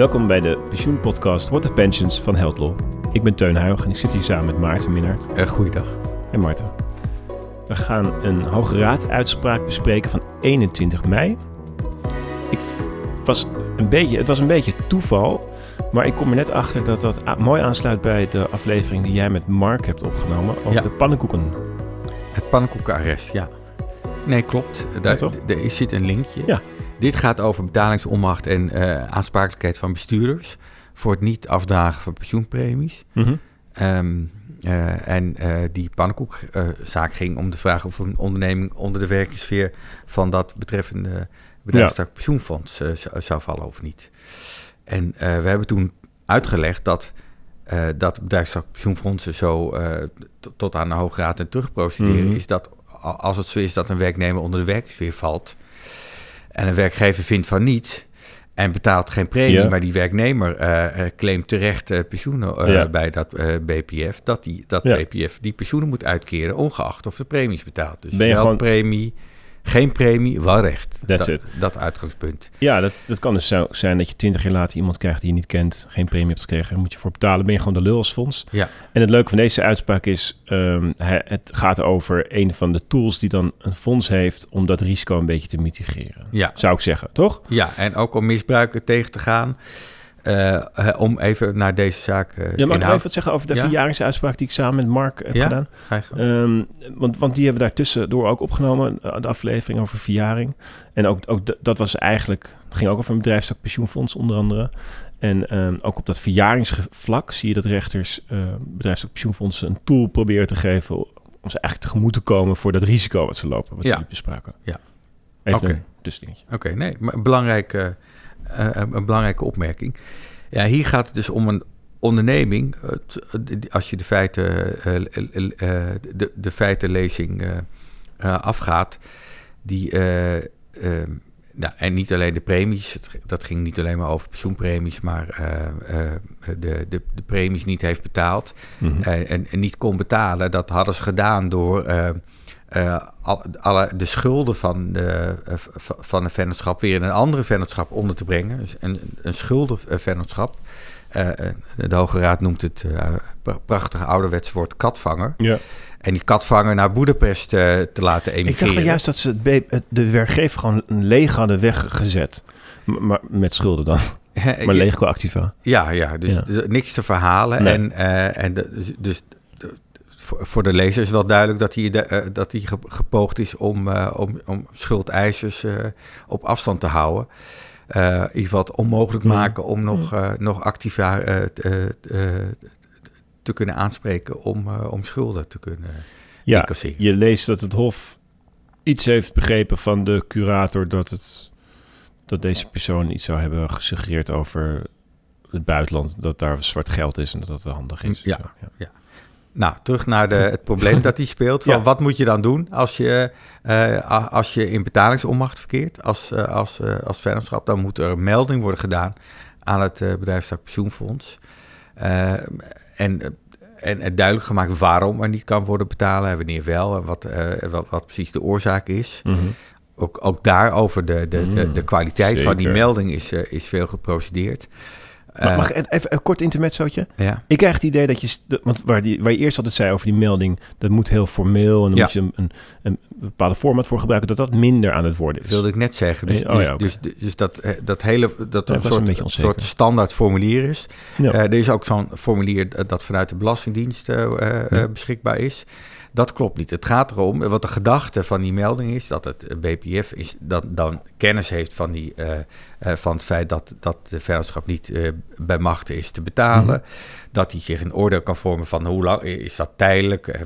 Welkom bij de pensioenpodcast What the Pensions van Heldlaw. Ik ben Teun Huig en ik zit hier samen met Maarten Minnaert. Uh, goeiedag. Hey Maarten. We gaan een Hoge Raad uitspraak bespreken van 21 mei. Ik was een beetje, het was een beetje toeval, maar ik kom er net achter dat dat mooi aansluit bij de aflevering die jij met Mark hebt opgenomen over Ja. de pannenkoeken. Het pannenkoekenarrest, ja. Nee, klopt. Daar, toch? er zit een linkje. Ja. Dit gaat over betalingsonmacht en eh, aansprakelijkheid van bestuurders... voor het niet afdragen van pensioenpremies. Mhm. Ehm, eh, en eh, die pannenkoekzaak ging om de vraag of een onderneming onder de werkingssfeer van dat betreffende bedrijfstak pensioenfonds eh, zou, vallen of niet. En we hebben toen uitgelegd dat, eh dat zo tot aan de Hoge Raad en terug procederen, Mhm. is dat als het zo is dat een werknemer onder de werkingssfeer valt en een werkgever vindt van niet en betaalt geen premie, Ja. maar die werknemer eh, eh, claimt terecht pensioenen eh, Ja. bij dat BPF, dat, die, dat Ja. BPF die pensioenen moet uitkeren, ongeacht of de premies betaalt. Dus Ben je wel gewoon- premie, geen premie, wel recht. That's dat, it. dat uitgangspunt. Ja, dat, dat kan dus zo zijn dat je 20 jaar later iemand krijgt die je niet kent, geen premie hebt gekregen, daar moet je voor betalen. Ben je gewoon de lul als fonds. Ja. En het leuke van deze uitspraak is, hij- het gaat over een van de tools die dan een fonds heeft om dat risico een beetje te mitigeren. Ja. Zou ik zeggen, toch? Ja, en ook om misbruiken tegen te gaan. Eh, eh, om even naar deze zaak eh Ja, mag ik even wat zeggen over de Ja? verjaringsuitspraak die ik samen met Mark heb Ja? gedaan? Ehm, want, want die hebben daar tussendoor ook opgenomen, eh, de aflevering over verjaring. En ook, ook dat was eigenlijk, ging ook over een bedrijfstak pensioenfonds onder andere. En ehm, ook op dat verjaringsvlak zie je dat rechters eh bedrijfstak pensioenfondsen een tool proberen te geven om ze eigenlijk tegemoet te komen voor dat risico wat ze lopen, wat Ja. jullie bespraken. Ja. Even een tussendingetje. Oké, nee, maar eh, een een belangrijke opmerking. Ja, hier gaat het dus om een onderneming. eh, eh, als je de, feiten, eh, eh, eh, de, de feitenlezing eh, eh, afgaat, die. eh, eh, nou, en niet alleen de premies, dat ging niet alleen maar over pensioenpremies, maar eh, eh, de, de, de premies niet heeft betaald. Mhm. eh, en, en niet kon betalen. Dat hadden ze gedaan door eh, eh, al- alle, de schulden van de, eh, van een vennootschap weer in een andere vennootschap onder te brengen. Dus een, een schuldenvennootschap. Eh, eh, de Hoge Raad noemt het eh, pra- prachtige ouderwetse woord katvanger. Ja. En die katvanger naar Boedapest eh, te laten emigreren. Ik dacht juist dat ze het de werkgever gewoon leeg hadden weggezet. M- Maar met schulden dan. Maar leeg qua activa. Ja, ja, dus, Ja. dus niks te verhalen. Nee. En, eh, en de- dus, dus voor, de lezer is wel duidelijk dat hij, de, eh, dat hij ge- gepoogd is om, eh, om, om schuldeisers eh, op afstand te houden. In ieder geval het onmogelijk Mm. maken om nog, eh, nog eh, te kunnen aanspreken om, om schulden te kunnen Ja, incasseren. je leest dat het Hof iets heeft begrepen van de curator dat, het, dat deze persoon iets zou hebben gesuggereerd over het buitenland, dat daar zwart geld is en dat dat wel handig is. Ja. Zo, ja. Nou, terug naar de, het probleem dat hij speelt. Van Ja. Wat moet je dan doen als je, eh, als je in betalingsonmacht verkeert als, eh, als, eh, als vennootschap? Dan moet er een melding worden gedaan aan het bedrijfstak pensioenfonds. En, en het duidelijk gemaakt waarom er niet kan worden betalen en wanneer wel. En wat, wat, wat precies de oorzaak is. Mhm. Ook, ook daarover de, de, de, de Mm, kwaliteit van die melding is, is veel geprocedeerd. Maar Eh, mag ik even een kort intermezzootje? ja. Ik krijg het idee dat je, want waar, die, waar je eerst altijd zei over die melding, dat moet heel formeel en dan Ja. moet je een, een, een bepaalde format voor gebruiken, dat dat minder aan het worden is. wilde ik net zeggen. Dus, Oh ja, dus, dus, dus dat, eh, dat hele dat Ja, een was een soort, soort standaard formulier is. Eh, er is ook zo'n formulier eh, dat vanuit de Belastingdienst eh, eh, eh, beschikbaar is. Dat klopt niet. Het gaat erom, wat de gedachte van die melding is, dat het eh, BPF is, dat dan kennis heeft van, die, eh, eh, van het feit dat, dat de vennootschap niet bij machten is te betalen. Mhm. Dat hij zich een oordeel kan vormen van hoe lang is dat tijdelijk.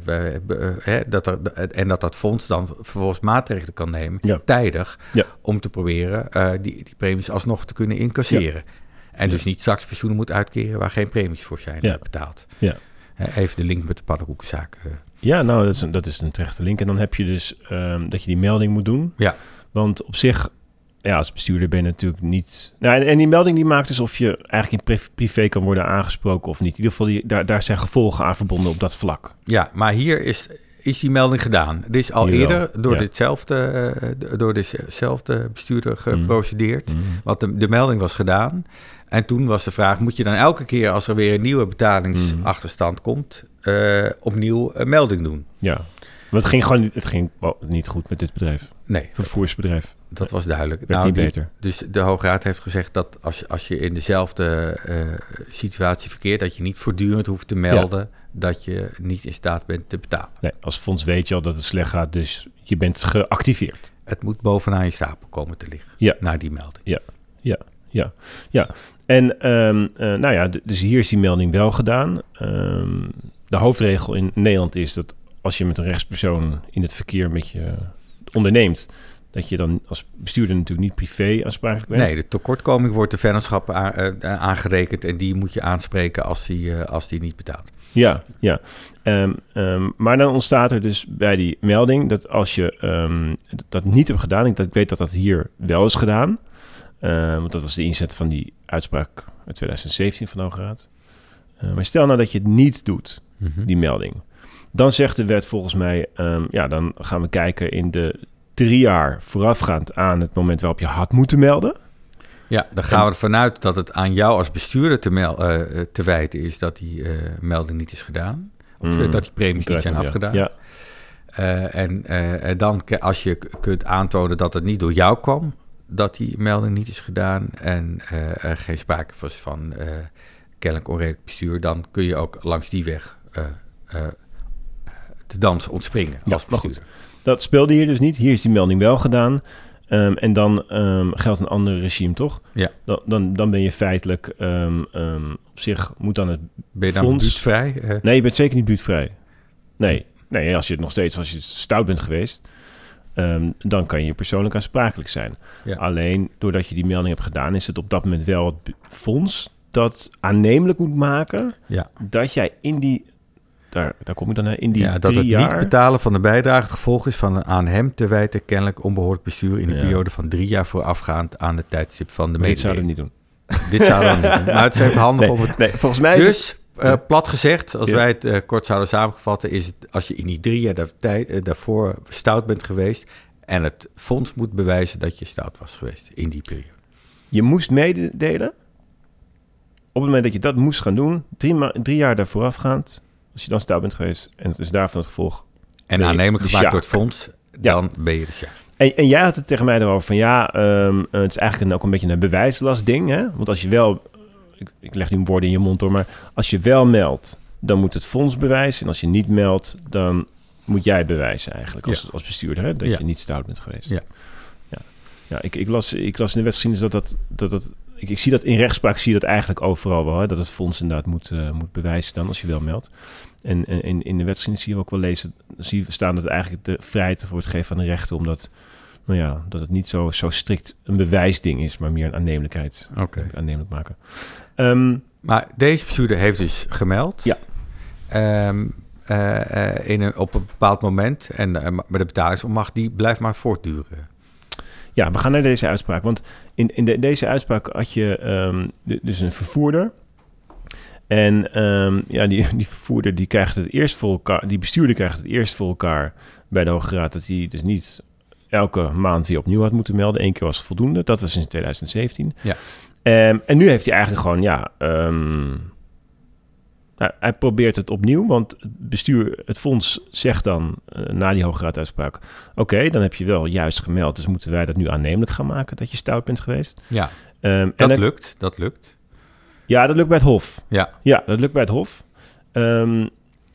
hè, dat er, en dat dat fonds dan vervolgens maatregelen kan nemen, Ja. tijdig, Ja. om te proberen die, die premies alsnog te kunnen incasseren. En dus niet straks pensioenen moet uitkeren waar geen premies voor zijn Ja. betaald. Ja. Eh, even de link met de pannenkoekenzaak. eh. Ja, nou, dat is een, dat is een terechte link. En dan heb je dus ehm, dat je die melding moet doen. Ja. Want op zich, ja, als bestuurder ben je natuurlijk niet... Nou, en, en die melding die maakt dus of je eigenlijk in pri- privé kan worden aangesproken of niet. In ieder geval, die, daar, daar zijn gevolgen aan verbonden op dat vlak. Ja, maar hier is, is die melding gedaan. Er is al eerder door, ja. ditzelfde, eh, door dezelfde bestuurder geprocedeerd. Mhm. Want de, de melding was gedaan. En toen was de vraag, moet je dan elke keer als er weer een nieuwe betalingsachterstand komt... eh, opnieuw een melding doen? Ja. Want het ging gewoon niet- het ging niet goed met dit bedrijf. Nee, Vervoersbedrijf. dat was duidelijk. Werd niet die- beter. Dus de Hoge Raad heeft gezegd dat als, als je in dezelfde eh, situatie verkeert... dat je niet voortdurend hoeft te melden dat je niet in staat bent te betalen. Nee, als fonds weet je al dat het slecht gaat, dus je bent geactiveerd. Het moet bovenaan je stapel komen te liggen, Ja. na die melding. Ja, ja, ja. En ehm, eh, nou ja, dus hier is die melding wel gedaan. Ehm, de hoofdregel in Nederland is dat als je met een rechtspersoon in het verkeer met je onderneemt, dat je dan als bestuurder natuurlijk niet privé aansprakelijk bent. Nee, de tekortkoming wordt de vennootschap a- eh, aangerekend... en die moet je aanspreken als die, eh, als die niet betaalt. Ja, ja. Ehm, ehm, maar dan ontstaat er dus bij die melding dat als je ehm, dat niet hebt gedaan, ik, dat, ik weet dat dat hier wel is gedaan, eh, want dat was de inzet van die uitspraak uit 2017 van de Hoge Raad. Eh, maar stel nou dat je het niet doet, Mhm. die melding, dan zegt de wet volgens mij, ja, dan gaan we kijken in de drie jaar voorafgaand aan het moment waarop je had moeten melden. Ja, dan gaan we ervan uit dat het aan jou als bestuurder te, mel- eh, eh, te wijten is... dat die eh, melding niet is gedaan. Of Mm. dat die premies niet zijn Ja. afgedaan. Ja, en en dan, als je kunt aantonen dat het niet door jou kwam, dat die melding niet is gedaan en er geen sprake was van kennelijk onredelijk bestuur, dan kun je ook langs die weg de dans ontspringen Ja, als goed. bestuurder. Dat speelde hier dus niet. Hier is die melding wel gedaan. Ehm, en dan ehm, geldt een ander regime, toch? Ja. Dan, dan, dan ben je feitelijk ehm, op zich moet dan het. Ben je dan Fonds- buurtvrij? Eh, Nee, je bent zeker niet buurtvrij. Nee, nee als je het nog steeds als je stout bent geweest, dan kan je persoonlijk aansprakelijk zijn. Ja. Alleen doordat je die melding hebt gedaan, is het op dat moment wel het fonds dat aannemelijk moet maken ja. dat jij in die. Daar, daar kom ik dan naar. In die ja, dat het jaar. niet betalen van de bijdrage het gevolg is van een aan hem te wijten kennelijk onbehoorlijk bestuur in een Ja. periode van drie jaar voorafgaand aan het tijdstip van de Maar dit zouden we mededeling. niet doen. Dit zouden we niet doen. Maar het is even handig Nee, om het nee, volgens mij is het- Dus, eh, plat gezegd, als Ja. wij het eh, kort zouden samenvatten, is het als je in die drie jaar daar- eh, daarvoor stout bent geweest en het fonds moet bewijzen dat je stout was geweest in die periode. Je moest mededelen. Op het moment dat je dat moest gaan doen, drie, ma- drie jaar daar voorafgaand, als je dan stout bent geweest en het is daarvan het gevolg. En aannemelijk gemaakt door het fonds, Ja. dan ben je de sjaak. En, en jij had het tegen mij erover van ja, ehm, eh, het is eigenlijk een, ook een beetje een bewijslastding. Hè? Want als je wel, ik, ik leg nu een woord in je mond hoor, maar als je wel meldt, dan moet het fonds bewijzen. En als je niet meldt, dan moet jij bewijzen eigenlijk als, Ja. als bestuurder hè? dat Ja. je niet stout bent geweest. Ja. ja. ja ik, ik, las, ik las in de wetgeschiedenis dat dat, dat, dat ik, ik zie dat in rechtspraak zie je dat eigenlijk overal wel. Hè? Dat het fonds inderdaad moet, eh, moet bewijzen dan als je wel meldt. En, en in, in de wetgeschiedenis zie je ook wel lezen, zie staan dat eigenlijk de vrijheid wordt gegeven aan de rechter, omdat nou ja, dat het niet zo, zo strikt een bewijsding is, maar meer een aannemelijkheid. Oké. Aannemelijk maken. Ehm, Maar deze bestuurder heeft dus gemeld. Ja. Ehm, eh, eh, in een, op een bepaald moment. En eh, maar de betalingsopmacht die blijft maar voortduren. Ja, we gaan naar deze uitspraak. Want in, in de, deze uitspraak had je ehm, de- dus een vervoerder. En ehm, ja, die, die vervoerder die krijgt het eerst voor elkaar, die bestuurder krijgt het eerst voor elkaar bij de Hoge Raad dat hij dus niet elke maand weer opnieuw had moeten melden. Eén keer was voldoende. Dat was in 2017. Ja. Ehm, en nu heeft hij eigenlijk gewoon, ja, nou, hij probeert het opnieuw, want het bestuur, het fonds zegt dan eh, na die Hoge Raad uitspraak, oké, dan heb je wel juist gemeld, dus moeten wij dat nu aannemelijk gaan maken dat je stout bent geweest. Ja, Ehm, en dat lukt. Dat lukt. Ja, dat lukt bij het Hof. Ja. Ja, dat lukt bij het Hof. Ehm,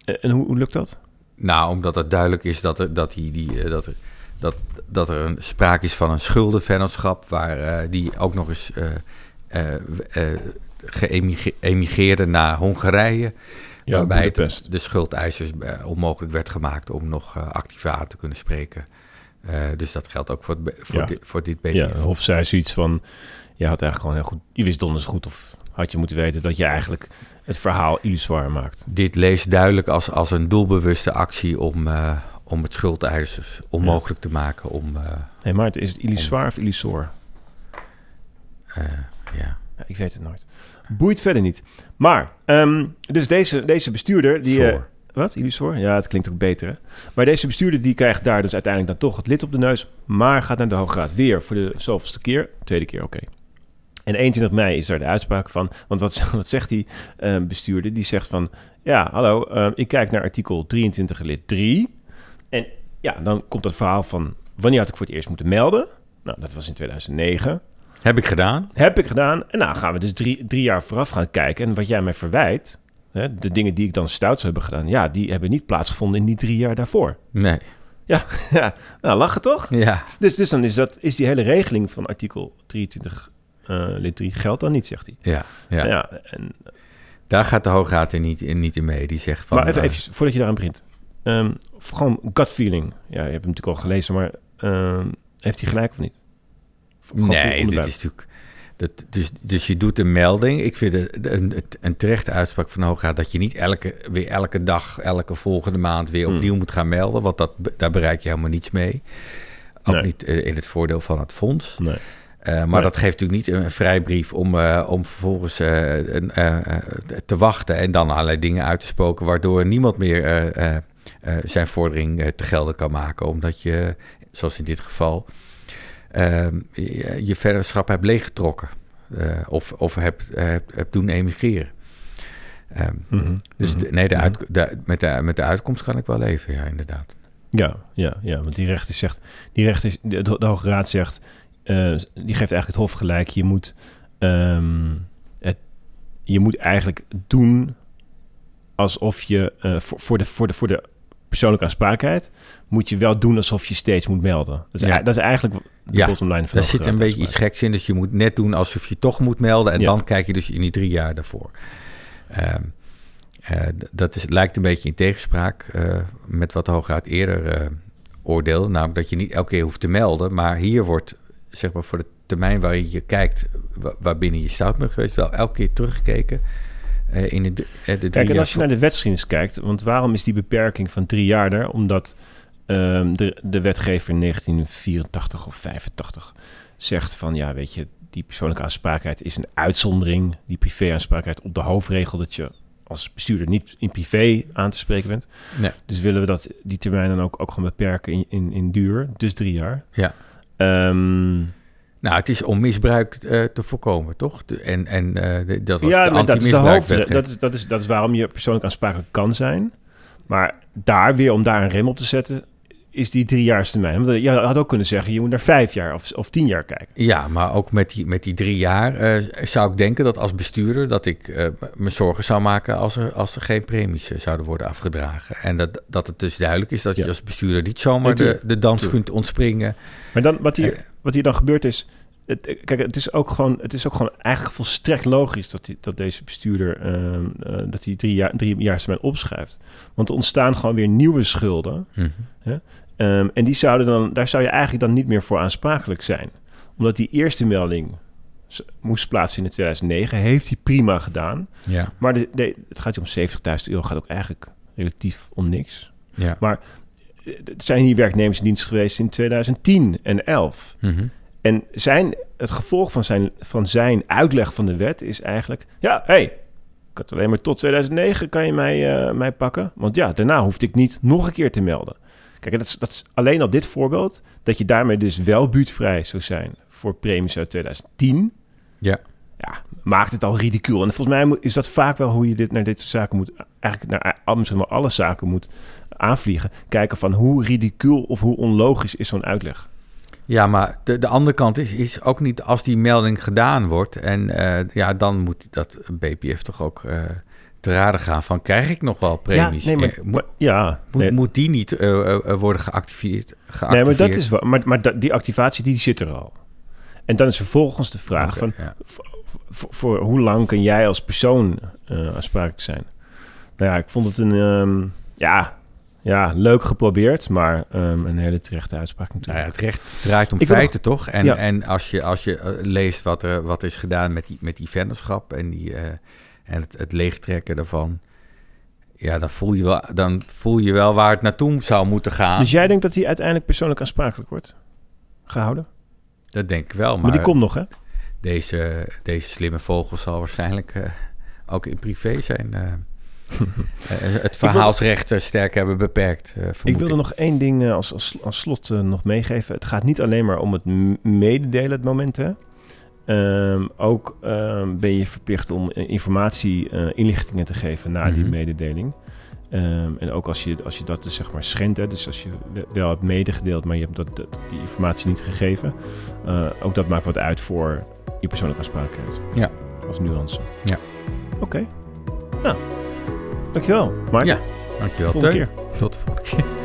en hoe, hoe lukt dat? Nou, omdat het duidelijk is dat er, dat die, die, eh, dat er, dat, dat er een sprake is van een schuldenvennootschap... waar eh, die ook nog eens eh geëmigreerde naar Hongarije... Ja, waarbij het de schuldeisers eh, onmogelijk werd gemaakt om nog eh, actief aan te kunnen spreken. Eh, dus dat geldt ook voor, het, voor, Ja. dit, voor dit Ja, BPF. het Hof zei zoiets van, je had eigenlijk gewoon heel goed, je wist donders goed of had je moeten weten dat je eigenlijk het verhaal illusoir maakt. Dit leest duidelijk als, als een doelbewuste actie om, om het schuldeisers onmogelijk te maken om... eh, Nee, Maarten, is het illusoir of illusoor? ja. Ik weet het nooit. Boeit verder niet. Maar, ehm, dus deze, deze bestuurder, die... Soor. Wat? Illusor? Ja, het klinkt ook beter. Hè? Maar deze bestuurder die krijgt daar dus uiteindelijk dan toch het lid op de neus. Maar gaat naar de Hoge Raad weer voor de zoveelste keer. Tweede keer, oké. En 21 mei is daar de uitspraak van. Want wat, wat zegt die uh, bestuurder? Die zegt van... Ja, hallo, uh, ik kijk naar artikel 23 lid 3. En ja, dan komt dat verhaal van... Wanneer had ik voor het eerst moeten melden? Nou, dat was in 2009. Heb ik gedaan. Heb ik gedaan. En nou gaan we dus drie, drie jaar vooraf gaan kijken. En wat jij mij verwijt... Hè, de dingen die ik dan stout zou hebben gedaan... Ja, die hebben niet plaatsgevonden in die drie jaar daarvoor. Nee. Ja, ja. nou lachen toch? Ja. Dus, dus dan is, dat, is die hele regeling van artikel 23 uh, lid 3 geldt dan niet, zegt hij. Ja, ja. ja en, Daar gaat de Hoge Raad er niet, in, niet in mee. Die zegt van... maar even, uh, even voordat je daaraan begint. Um, gewoon gut feeling. Ja, je hebt hem natuurlijk al gelezen, maar um, heeft hij gelijk of niet? Nee, dit is natuurlijk... Dat, dus, dus je doet een melding. Ik vind het een, terechte uitspraak van de Hoge Raad... dat je niet elke, weer elke dag, elke volgende maand... weer opnieuw hmm. moet gaan melden. Want dat, daar bereik je helemaal niets mee. Ook Nee. niet uh, in het voordeel van het fonds. Nee. Uh, maar Nee. dat geeft natuurlijk niet een vrijbrief om, uh, om vervolgens uh, te wachten en dan allerlei dingen uit te spoken, waardoor niemand meer zijn vordering te gelden kan maken, omdat je, zoals in dit geval, je, je vennootschap hebt leeggetrokken of, of hebt, hebt, hebt doen emigreren. Um, Mhm. mm -hmm. Dus de, nee, de uit, de, met, de, met de uitkomst kan ik wel leven, ja, inderdaad. Ja, ja, ja want die rechter zegt, die rechter, de, de, de Hoge Raad zegt, uh, die geeft eigenlijk het Hof gelijk. Je moet, um, het, je moet eigenlijk doen alsof je uh, voor, voor, de, voor, de, voor de persoonlijke aansprakelijkheid moet je wel doen alsof je steeds moet melden. Dat is, ja. dat is eigenlijk de ja, bottom line van Daar zit een beetje iets geks in. Dus je moet net doen alsof je toch moet melden. En ja. dan kijk je dus in die drie jaar daarvoor. Um, uh, dat is, lijkt een beetje in tegenspraak uh, met wat de Hoge Raad eerder uh, oordeelde. Namelijk dat je niet elke keer hoeft te melden. Maar hier wordt zeg maar voor de termijn waarin je kijkt waarbinnen je stout bent geweest, wel elke keer teruggekeken uh, in de, de drie Kijk, en als je naar de wetgeschiedenis kijkt, want waarom is die beperking van drie jaar er? Omdat um, de, de wetgever in 1984 of 85 zegt van, ja, weet je, die persoonlijke aansprakelijkheid is een uitzondering, die privé-aansprakelijkheid op de hoofdregel dat je als bestuurder niet in privé aan te spreken bent. Nee. Dus willen we dat die termijn dan ook, ook gaan beperken in, in, in duur, dus drie jaar. Ja. Um, nou, het is om misbruik uh, te voorkomen, toch? En en uh, de, dat was ja, de dat is de hoofd, dat, is, dat, is, dat is waarom je persoonlijk aansprakelijk kan zijn. Maar daar weer, om daar een rem op te zetten, is die driejaarstermijn. Want je had ook kunnen zeggen, je moet naar vijf jaar of, of tien jaar kijken. Ja, maar ook met die, met die drie jaar uh, zou ik denken dat als bestuurder... dat ik uh, me zorgen zou maken als er, als er geen premies zouden worden afgedragen. En dat, dat het dus duidelijk is dat ja. je als bestuurder niet zomaar de, de dans kunt ontspringen. Maar dan, wat, hier, wat hier dan gebeurt is... Het, kijk, het is ook gewoon, het is ook gewoon eigenlijk volstrekt logisch dat, die, dat deze bestuurder uh, dat hij drie jaar, drie jaar opschuift. Want er ontstaan gewoon weer nieuwe schulden. Mm -hmm. um, en die zouden dan, daar zou je eigenlijk dan niet meer voor aansprakelijk zijn. Omdat die eerste melding moest plaatsvinden in 2009, heeft hij prima gedaan. Ja. Maar de, de, het gaat hier om 70.000 euro, gaat ook eigenlijk relatief om niks. Ja. Maar zijn hier werknemers in dienst geweest in 2010 en 11. Mm -hmm. En zijn, het gevolg van zijn, van zijn uitleg van de wet is eigenlijk... Ja, hé, hey, ik had alleen maar tot 2009 kan je mij, uh, mij pakken. Want ja, daarna hoefde ik niet nog een keer te melden. Kijk, dat is, dat is alleen al dit voorbeeld... dat je daarmee dus wel buurtvrij zou zijn voor premies uit 2010... Ja. Ja, maakt het al ridicuul. En volgens mij is dat vaak wel hoe je dit naar dit soort zaken moet... eigenlijk naar misschien wel alle zaken moet aanvliegen. Kijken van hoe ridicuul of hoe onlogisch is zo'n uitleg. Ja, maar de, de andere kant is, is ook niet als die melding gedaan wordt. En uh, ja, dan moet dat BPF toch ook uh, te raden gaan van... krijg ik nog wel premies? Ja, nee, maar, eh, moet, ja, moet, nee. moet die niet uh, worden geactiveerd, geactiveerd? Nee, maar, dat is wel, maar, maar die activatie die zit er al. En dan is vervolgens de vraag Okay, van... ja. voor, voor hoe lang kan jij als persoon aansprakelijk zijn? Nou ja, ik vond het een... Um, ja, ja, leuk geprobeerd, maar um, een hele terechte uitspraak natuurlijk. Nou ja, het recht draait om Ik feiten, nog, toch? En, ja. en als je, als je uh, leest wat er wat is gedaan met die, met die vennootschap en, die, uh, en het, het leegtrekken daarvan... Ja, dan voel, je wel, dan voel je wel waar het naartoe zou moeten gaan. Dus jij denkt dat hij uiteindelijk persoonlijk aansprakelijk wordt gehouden? Dat denk ik wel, maar... Maar die komt nog, hè? Deze, deze slimme vogel zal waarschijnlijk uh, ook in privé zijn het verhaalsrecht sterk hebben beperkt. ik wilde nog één ding als, als, als slot nog meegeven. Het gaat niet alleen maar om het mededelen, het moment. Hè? Ehm, ook ehm, ben je verplicht om informatie, inlichtingen te geven na die mhm. mededeling. Ehm, en ook als je, als je dat dus zeg maar schendt, hè, dus als je wel hebt medegedeeld, maar je hebt dat, die informatie niet gegeven, ook dat maakt wat uit voor je persoonlijke aansprakelijkheid. Ja. Als nuance. Ja. Oké. Okay. Nou, dankjewel. Mark. Ja, dankjewel. Tot de volgende keer. Tot de volgende keer.